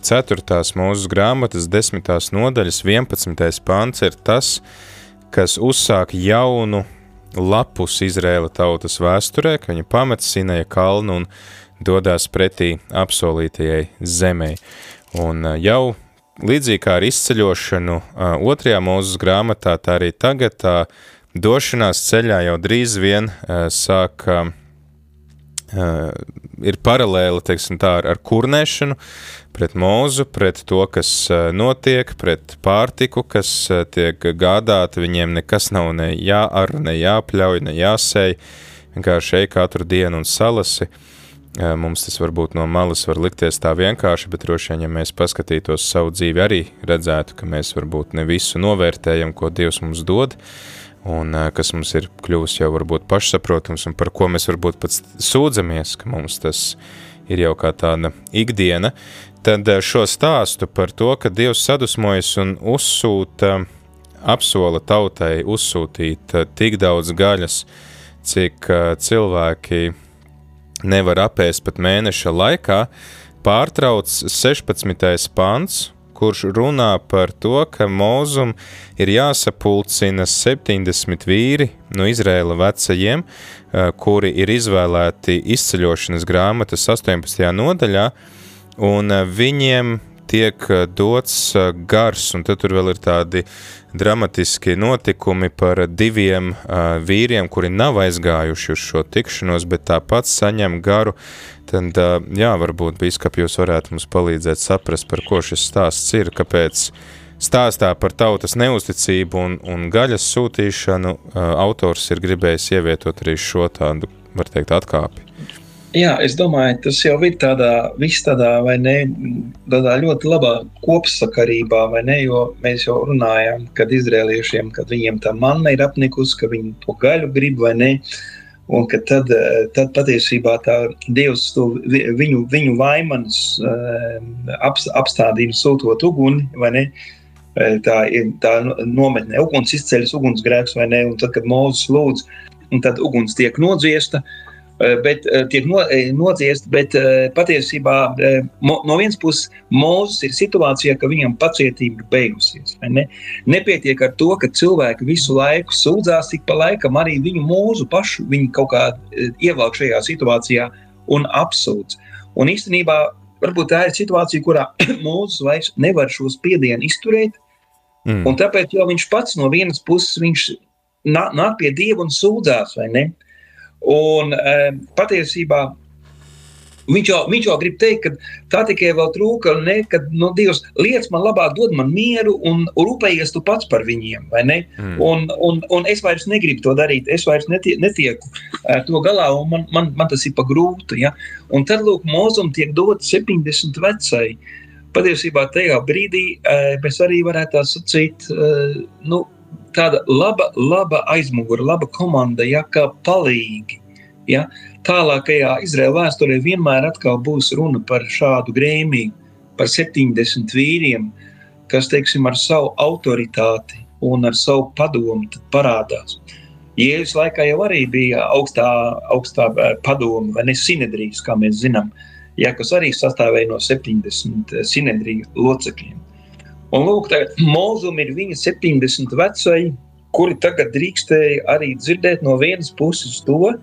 4. mūzes grāmatas 10. nodaļas 11. pants ir tas, kas uzsāk jaunu lapus Izrēla tautas vēsturē, ka viņa pamet Sineja kalnu un dodas pretī apsolītajai zemē. Un jau līdzīgi kā ar izceļošanu otrajā mūzes grāmatā, tā arī tagad tā došanās ceļā jau drīz vien sāk ir paralēli, teiksim tā, ar, ar kurnēšanu, pret mūzu, pret to, kas notiek, pret pārtiku, kas tiek gādāta, viņiem nekas nav ne jāar, ne jāpļauj, ne jāsēj, vienkārši ej katru dienu un salasi. Mums tas varbūt no malas var likties tā vienkārši, bet droši vien, ja mēs paskatītos savu dzīvi, arī redzētu, ka mēs varbūt ne visu novērtējam, ko Dievs mums dod, un kas mums ir kļuvis jau varbūt pašsaprotams, un par ko mēs varbūt pat sūdzamies, ka mums tas ir jau kā tāda ikdiena, tad šo stāstu par to, ka Dievs sadusmojas un uzsūta, apsola tautai uzsūtīt tik daudz gaļas, cik cilvēki nevar apēst pat mēneša laikā, pārtrauc 16. pants, kurš runā par to, ka mūzum ir jāsapulcina 70 vīri no Izrēla vecajiem, eh, kuri ir izvēlēti izceļošanas grāmatas 18. nodaļā, un eh, viņiem tiek eh, dots gars, un tad tur vēl ir tādi dramatiski notikumi par diviem uh, vīriem, kuri nav aizgājuši uz šo tikšanos, bet tāpat saņem garu. Tad, uh, jā, varbūt biskap jūs varētu mums palīdzēt saprast, par ko šis stāsts ir, kāpēc stāstā par tautas neusticību un, un gaļas sūtīšanu uh, autors ir gribējis ievietot arī šo tādu, var teikt, atkāpi. Jā, es domāju, tas jau ir tādā, tādā, ne, tādā ļoti labā kopsakarībā, vai ne? Jo mēs jau runājām, kad izrēliešiem, kad viņiem tā manna ir apnikusi, ka viņi to gaļu grib vai ne. Un ka tad, tad patiesībā tā Dievs to viņu, viņu vaimanas eh, apstādīja sūtot uguni, vai ne? Eh, tā ir tā nometne, uguns izceļas ugunsgrēks, vai ne? Un tad, kad Mūzes lūdz, un tad uguns tiek nodziesta, uh, Eh, bet eh, tiek no, eh, nociest, bet patiesībā no vienas puses Mūzes ir situācijā, ka viņam pacietība ir beigusies. Ne? Nepietiek ar to, ka cilvēki visu laiku sūdzās, cik pa laikam arī viņu mūzu pašu viņi kaut kā ievelk šajā situācijā un apsūdz. Un īstenībā varbūt tā ir situācija, kurā Mūzes vairs nevar šo spiedienu izturēt, mm. un tāpēc viņš pats no vienas puses viņš nāk pie Dieva un sūdzās, vai ne? Un patiesībā Viņš jau, viņš jau grib teikt, ka tā tikai vēl trūka, ne, ka no Dievs lietas man labāk dod man mieru un rūpējies tu pats par viņiem. Mm. Un, un, un es vairs negribu to darīt, es vairs netie, netieku uh, to galā, un man, man, man tas ir pa grūti. Ja? Un tad, lūk, mūzum tiek dot 70 vecai. Patiesībā tajā brīdī mēs arī varētu sacīt, uh, nu, tāda laba, laba aizmugure, laba komanda, ja, kā palīgi. Ja. Tālākajā Izraēla vēsturē vienmēr būs runa par šādu grēmiju, par 70 vīriem, kas teiksim, ar savu autoritāti un ar savu padomu parādās. Jēzus laikā jau arī bija augstā, augstā eh, padoma, vai ne sinedrijas, kā mēs zinām, ja, kas arī sastāvēja no 70 eh, sinedriju locekļiem. Un lūk, mūzum ir viņa 70 vecai, kuri tagad drīkstēja arī dzirdēt no vienas puses to,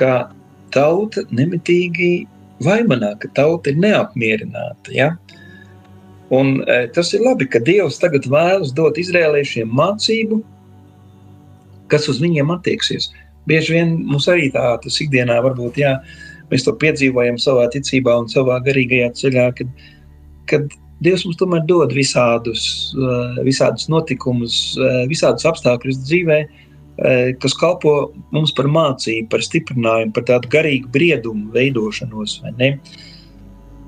ka tauta nemitīgi vaimanā, ka tauta ir neapmierināta. Ja? Un, e, tas ir labi, ka Dievs tagad vēlas dot izrēliešiem mācību, kas uz viņiem attieksies. Bieži vien mums arī tā tas ikdienā varbūt, jā, mēs to piedzīvojam savā ticībā un savā garīgajā ceļā, kad, kad Dievs mums tomēr dod visādus, eh, visādus notikumus, eh, visādus apstākļus dzīvē, eh, kas kalpo mums par mācību, par stiprinājumu, par tādu garīgu briedumu veidošanos.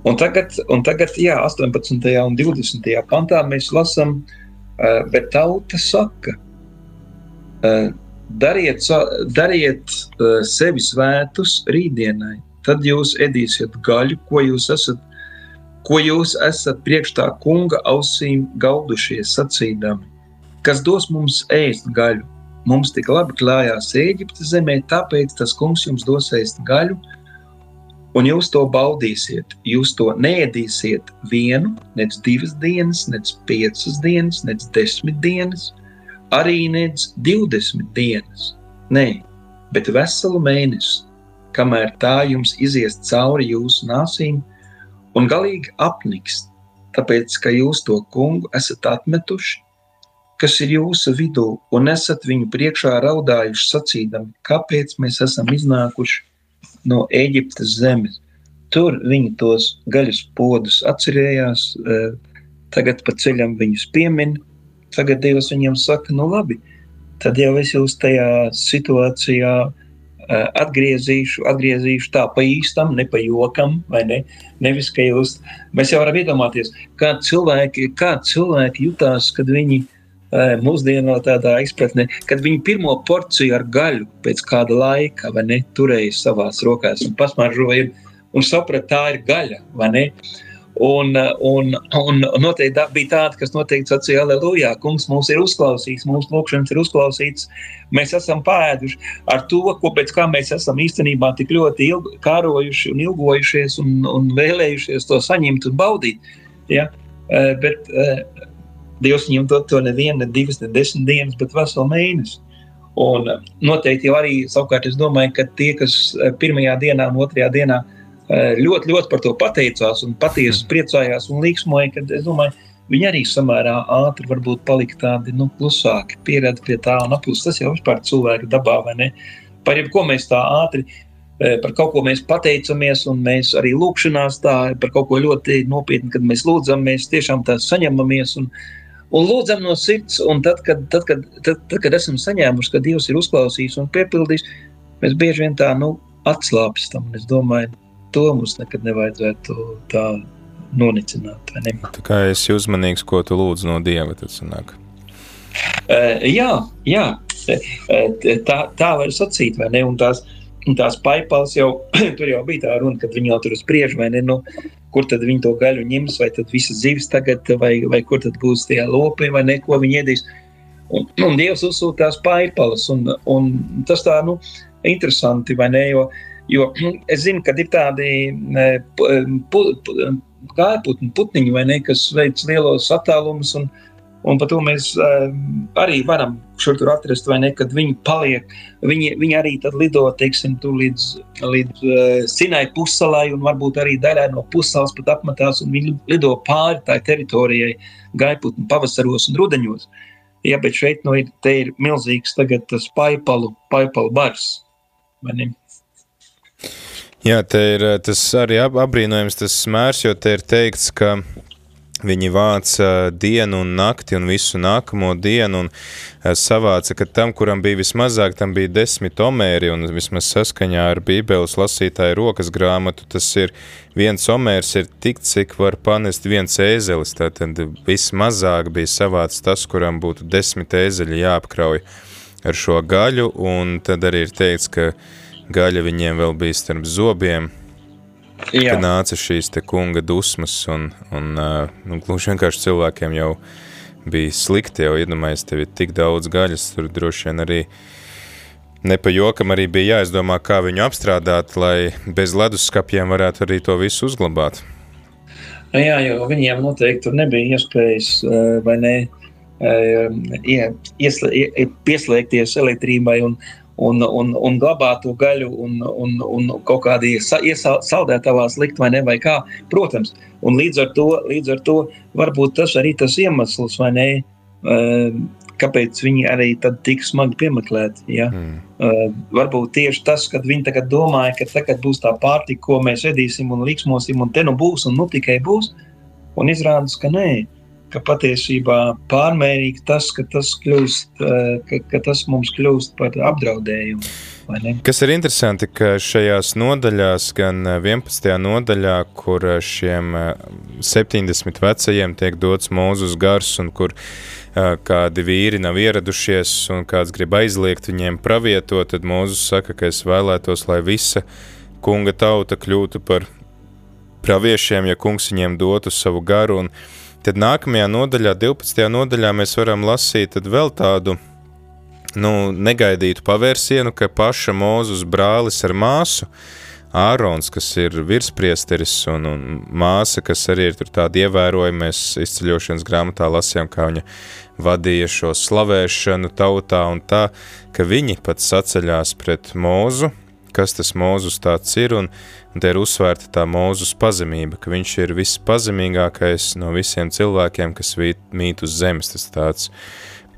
Un tagad, un tagad jā, 18. un 20. pantā mēs lasām, bet tauta saka, dariet, dariet sevi svētus rītdienai, tad jūs ēdīsiet gaļu, ko jūs esat ko jūs esat priekš tā kunga ausīm gaudušies, sacīdami, kas dos mums ēst gaļu. mums tik labi klājās Eģiptes zemē, tāpēc tas kungs jums dos ēst gaļu, un jūs to baudīsiet. Jūs to neēdīsiet vienu, nec divas dienas, nec piecas dienas, nec desmit dienas, arī nec divdesmit dienas. Nē, bet veselu mēnesi, kamēr tā jums izies cauri jūsu nāsīm un galīgi apniks, tāpēc, ka jūs to kungu esat atmetuši, kas ir jūsu vidū, un esat viņu priekšā raudājuši sacīdami, kāpēc mēs esam iznākuši no Eģiptes zemes. Tur viņi tos gaļas podus atcerējās, eh, tagad pa ceļam viņus piemin, tagad Dievs viņiem saka, nu labi, tad jau es jūs tajā situācijā Eh, atgriezīšu, atgriezīšu tā pa īstam, ne pa jokam, vai ne? Nevis, ka jūs, mēs jau varam iedomāties, kā cilvēki, kā cilvēki jutās, kad viņi eh, mūsdienā tādā izpratnē, kad viņi pirmo porciju ar gaļu pēc kāda laika, vai ne, turēja savās rokās un pasmaržoja un saprata, tā ir gaļa, vai ne? Uh, Un, un, un noteikti bija tāda, kas noteikti sacīja, Aleluja, kungs mūs ir uzklausījis, mūsu lūgšanas ir uzklausīts. Mēs esam pēduši ar to, ko pēc kā mēs esam īstenībā tik ļoti ilgi kārojuši un ilgojušies un, un vēlējušies to saņemt un baudīt. Ja? E, bet e, Dievs viņam dod to nevienu, ne divas, ne desmit dienas, bet veselu mēnesi. Un noteikti jau arī savukārt es domāju, ka tie, kas e, pirmajā dienā un otrajā dienā Eh, ļoti, ļoti par to pateicās un patiesi mm. priecājās un līksmoja, kad es domāju, viņi arī samērā ātri varbūt palika tādi nu, klusāki, pieredzi pie tā un apjūs. Tas jau vispār cilvēka dabā, vai ne? Par jebko mēs tā ātri, eh, par kaut ko mēs pateicamies un mēs arī lūkšanās tā, par kaut ko ļoti nopietni, kad mēs lūdzam, mēs tiešām tā saņemamies un, un lūdzam no sirds, un tad, kad, tad, kad, tad, tad, kad esam saņēmuši, ka Dievs ir uzklausījis un piepildījis, mēs bieži vien tā, nu, atslāpstam. Es domāju, to mums nekad nevajadzētu tā nonicināt. Tā kā esi uzmanīgs, ko tu lūdz no Dieva, tad sanāk. Uh, jā, jā. Tā, tā var sacīt, vai ne? Un tās, tās paipals jau tur jau bija tā runa, kad viņi jau tur spriež, vai ne? Nu, kur tad viņi to gaļu ņems, vai tad visas zivis tagad, vai, vai kur tad būs tie lopi, vai ne, ko viņi ēdīs. Un, un Dievs uzsūta tās paipalas, un, un tas tā, nu, interesanti, vai ne? Jo, uh, Jo es zinu, ka ir tādi gājputni, putniņi, ne, kas veic lielos attālumus, un, un par to mēs arī varam šur tur atrast, vai ne, kad viņi paliek, viņi, viņi arī tad lido, teiksim, tu līdz, līdz uh, Sinai pussalai, un varbūt arī daļai no pussalas pat apmetās, un viņi lido pāri tai teritorijai gājputni pavasaros un rudeņos. Ja, bet šeit nu, ir, ir milzīgs tagad tas paipalu, paipalu bars. Vai ne? Jā, te ir eh, tas arī apbrīnojams tas smērs, jo te ir teikts, ka viņi vāca dienu un nakti un visu nākamo dienu un eh, savāca, ka tam, kuram bija vismazāk, tam bija desmit omēri un vismaz saskaņā ar bībeles lasītāju rokas grāmatu, tas ir viens omērs ir tik, cik var panest viens ēzelis, tātad vismazāk bija savāts tas, kuram būtu desmit ēzeļi jāapkrauj ar šo gaļu un tad arī ir teikts, ka gaļa viņiem vēl bija starp zobiem, Jā. ka nāca šīs te kunga dusmas, un, un nu, gluži vienkārši cilvēkiem jau bija slikti, jau iedomājies, tev ir tik daudz gaļas, tur droši vien arī ne pa jokam arī bija jāizdomā, kā viņu apstrādāt, lai bez leduskapiem varētu arī to visu uzglabāt. Nu jā, jo viņiem noteikti tur nebija iespējas vai ne, pieslēgties elektrībai un, un, un, un glabāt to gaļu un, un, un kaut kādā saldētavās likt vai ne, vai kā. Protams, un līdz ar to, līdz ar to varbūt tas arī tas iemesls, vai ne, ehm, kāpēc viņi arī tad tik smagi piemeklēti. Ja? Mm. Uh, varbūt tieši tas, kad viņi tagad domāja, ka tagad būs tā pārtika, ko mēs ēdīsim un liksmosim, un te nu būs, un nu tikai būs, un izrādās, ka nē ka patiesībā pārmērīgi tas, ka tas, kļūst, eh, ka, ka tas mums kļūst par apdraudējumu. Kas ir interesanti, ka šajās nodaļās, gan 11. Eh, nodaļā, kur eh, šiem 70 vecajiem tiek dots mūzus gars, un kur kādi vīri nav ieradušies, un kāds grib aizliegt viņiem pravietot, tad mūzus saka, ka es vēlētos, lai visa kunga tauta kļūtu par praviešiem, ja kungs viņiem dotu savu garu. Un, Tad nākamajā nodaļā, 12. nodaļā, mēs varam lasīt vēl tādu nu, negaidītu pavērsienu, ka paša mūzus brālis ar māsu, Ārons, kas ir virspriesteris, un, un māsa, kas arī ir tāda ievērojama, mēs izceļošanas grāmatā lasījām, kā viņa vadīja šo slavēšanu tautā, un tā, ka viņi pat saceļās pret mūzu, kas tas mūzus tāds ir, un, un te ir uzsvērta tā mūzus pazemība, ka viņš ir vispazemīgākais no visiem cilvēkiem, kas mīt uz zemes, tas tāds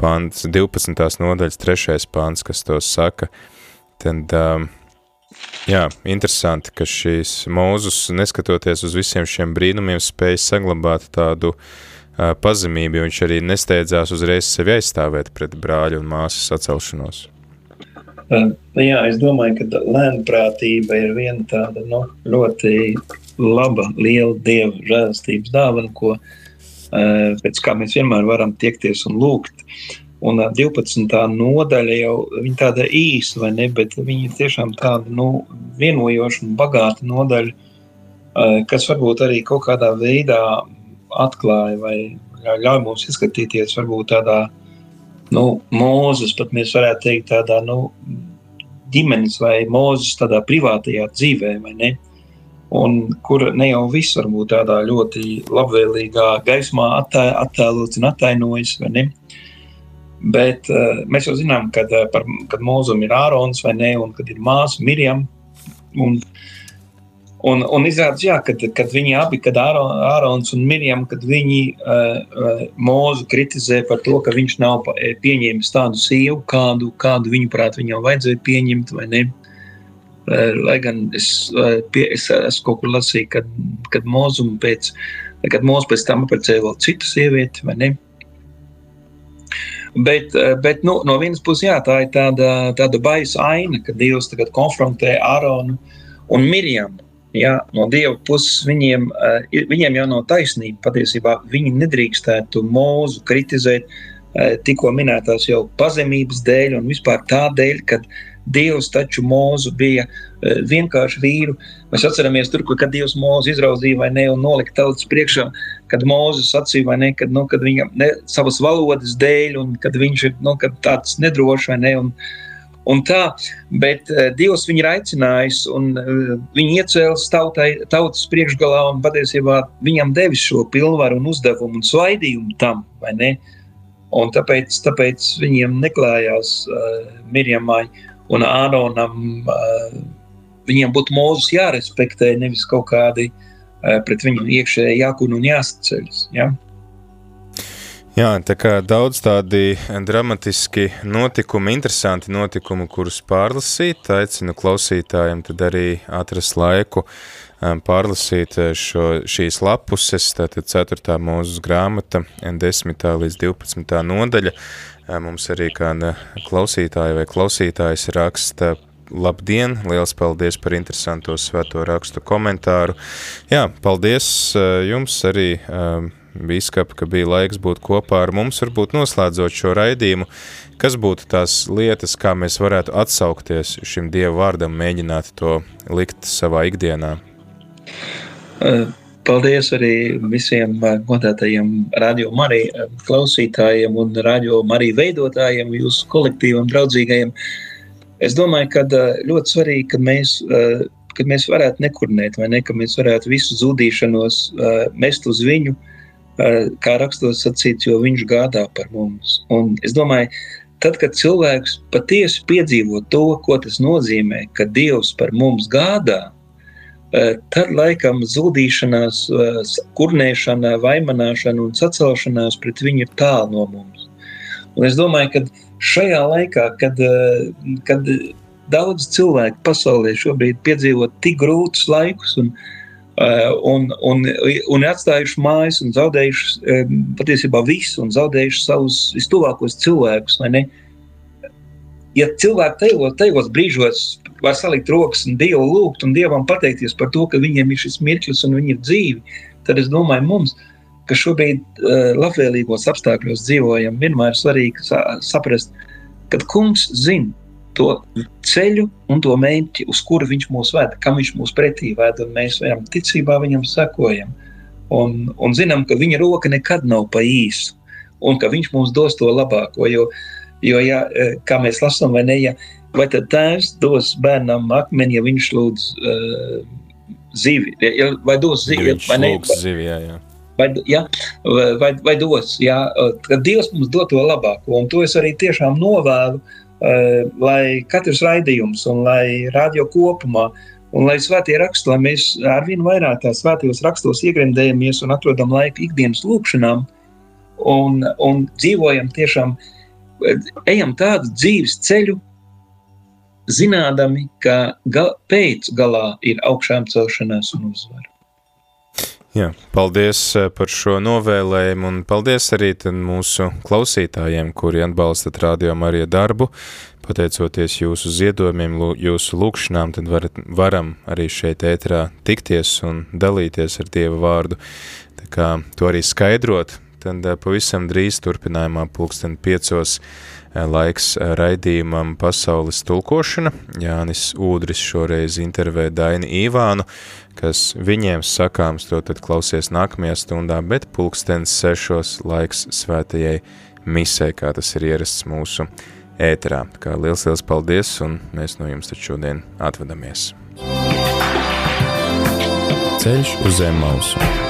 pants, 12. nodaļas trešais pants, kas to saka, tad, um, jā, interesanti, ka šīs mūzus, neskatoties uz visiem šiem brīnumiem, spēja saglabāt tādu uh, pazemību, jo viņš arī nesteidzās uzreiz sevi aizstāvēt pret brāļu un māsas sacelšanos. Jā, es domāju, ka lēnprātība ir viena tāda nu, ļoti laba, liela dieva žēlastības dāvana, ko pēc kā mēs vienmēr varam tiekties un lūgt. Un 12. nodaļa jau tāda īsa, vai ne? Bet viņa ir tiešām tāda nu, vienojoša un bagāta nodaļa, kas varbūt arī kaut kādā veidā atklāja vai ļauj mums izskatīties varbūt tādā veidā nu, mūzes, pat mēs varētu teikt, tādā nu, ģimenes vai mūzes tādā privātajā dzīvē, vai ne? Un kur ne jau viss var būt tādā ļoti labvēlīgā gaismā attē, attēlots un attainojas, vai ne? Bet uh, mēs jau zinām, kad, uh, par, kad mūzum ir Ārons vai ne, un kad ir māsa Mirjam, un Un, un izrādās, jā, kad, kad viņi abi, kad Ārons un Mirjam, kad viņi uh, mūzu kritizē par to, ka viņš nav eh, pieņēmis tādu sievu, kādu, kādu viņuprāt viņam vajadzēja pieņemt, vai ne? Uh, lai gan es, uh, pie, es esmu kaut kur lasīju, kad, kad mūzum pēc, kad mūzu pēc tam apprecēja vēl citu sievieti, vai ne? Bet, bet nu, no vienas puses, jā, tā ir tāda, tāda baisa aina, ka Dievs tagad konfrontē Āronu un Mirjamu Ja, no Dieva puses viņiem, eh, viņiem jau nav taisnība. Patiesībā viņi nedrīkstētu mūzu kritizēt eh, tikko minētās jau pazemības dēļ un vispār tādēļ, ka Dievs taču mūzu bija eh, vienkārši vīru. Mēs atceramies, tur, kad Dievs mūzu izraudzīja vai ne un nolika tautas priekšā, kad mūzes sacīja vai ne, kad, nu, kad viņa ne, savas valodas dēļ un kad viņš ir nu, kad tāds nedrošs vai ne. Un, Un tā, bet uh, Dievs viņu ir aicinājis, un uh, viņi iecēlās tautai, tautas priekšgalā, un patiesībā viņam devis šo pilnvaru un uzdevumu un svaidījumu tam, vai ne? Un tāpēc, tāpēc viņiem neklājās uh, Mirjamai un Āronam, uh, viņiem būtu mūzus jārespektē, nevis kaut kādi uh, pret viņu iekšēji jākun un jāsaceļas. Ja? Jā, tā kā daudz tādi dramatiski notikumi, interesanti notikumi, kurus pārlasīt, aicinu klausītājiem tad arī atrast laiku pārlasīt šo, šīs lapuses, tātad 4. mūzes grāmata, 10. līdz 12. nodaļa. Mums arī kāda klausītāja vai klausītājs raksta labdien, liels paldies par interesanto svēto rakstu komentāru. Jā, paldies jums arī bīskapa, ka bija laiks būt kopā ar mums, varbūt noslēdzot šo raidījumu. Kas būtu tās lietas, kā mēs varētu atsaukties šim Dievu vārdam, mēģināt to likt savā ikdienā? Paldies arī visiem godātajiem radio Marī klausītājiem un radio Marī veidotājiem, jūsu kolektīvam, draudzīgajiem. Es domāju, ka ļoti svarīgi, ka mēs, kad mēs varētu nekurnēt, vai ne, ka mēs varētu visu zudīšanos mest uz viņu, uh, kā rakstos sacīts, jo viņš gādā par mums. Un es domāju, tad, kad cilvēks patiesi piedzīvo to, ko tas nozīmē, ka Dievs par mums gādā, tad laikam zudīšanās, kurnēšana, vaimanāšana un sacelšanās pret viņu ir tālu no mums. Un es domāju, ka šajā laikā, kad, kad daudz cilvēku pasaulē šobrīd piedzīvo tik grūtus laikus un Eh, un, un, un atstājuši mājas, un zaudējuši eh, patiesībā visu, un zaudējuši savus vistuvākos cilvēkus. Ja cilvēki tajos, tajos brīžos var salikt rokas un Dievu lūgt, un Dievam pateikties par to, ka viņiem ir šis mirklis un viņi ir dzīvi, tad es domāju, mums, ka šobrīd uh, labvēlīgos apstākļos dzīvojam, vienmēr ir svarīgi saprast, ka kungs zina, to ceļu un to mērķi, uz kuru viņš mūs ved, kam viņš mūs pretī ved, un mēs varam ticībā viņam sekojam. Un, un zinām, ka viņa roka nekad nav pa īsu, un ka viņš mums dos to labāko. Jo Jo, ja, kā mēs lasām, vai ne, ja, vai tad tēvs dos bērnam akmeni, ja viņš lūdz uh, zivi, ja, vai dos zivi, ja vai ne? Zivi, jā, jā. Vai, ja, vai, vai dos, ja, tad Dievs mums dod to labāko, un to es arī tiešām novēlu, lai katrs raidījums un lai radio kopumā Un lai svētie raksti, lai mēs arvien vairāk tā svētajos rakstos iegremdējamies un atrodam laiku ikdienas lūkšanām un, un dzīvojam tiešām, ejam tādu dzīves ceļu, zinādami, ka gal, pēc galā ir augšām celšanās un uzvara. Jā, paldies eh, par šo novēlējumu un paldies arī mūsu klausītājiem, kuri atbalstat Radio Marija darbu pateicoties jūsu ziedojumiem, jūsu lūkšanām, tad varat, varam arī šeit ētrā tikties un dalīties ar Dieva vārdu. Tā kā to arī skaidrot, tad pavisam drīz turpinājumā pulksten piecos laiks raidījumam pasaules tulkošana. Jānis Ūdris šoreiz intervē Daini Īvānu, kas viņiem sakāms to tad klausies nākamajā stundā, bet pulkstens sešos laiks svētajai misē, kā tas ir ierasts mūsu ēterā. Kā liels, liels paldies, un mēs no jums taču šodien atvedamies. Ceļš uz zem mausu.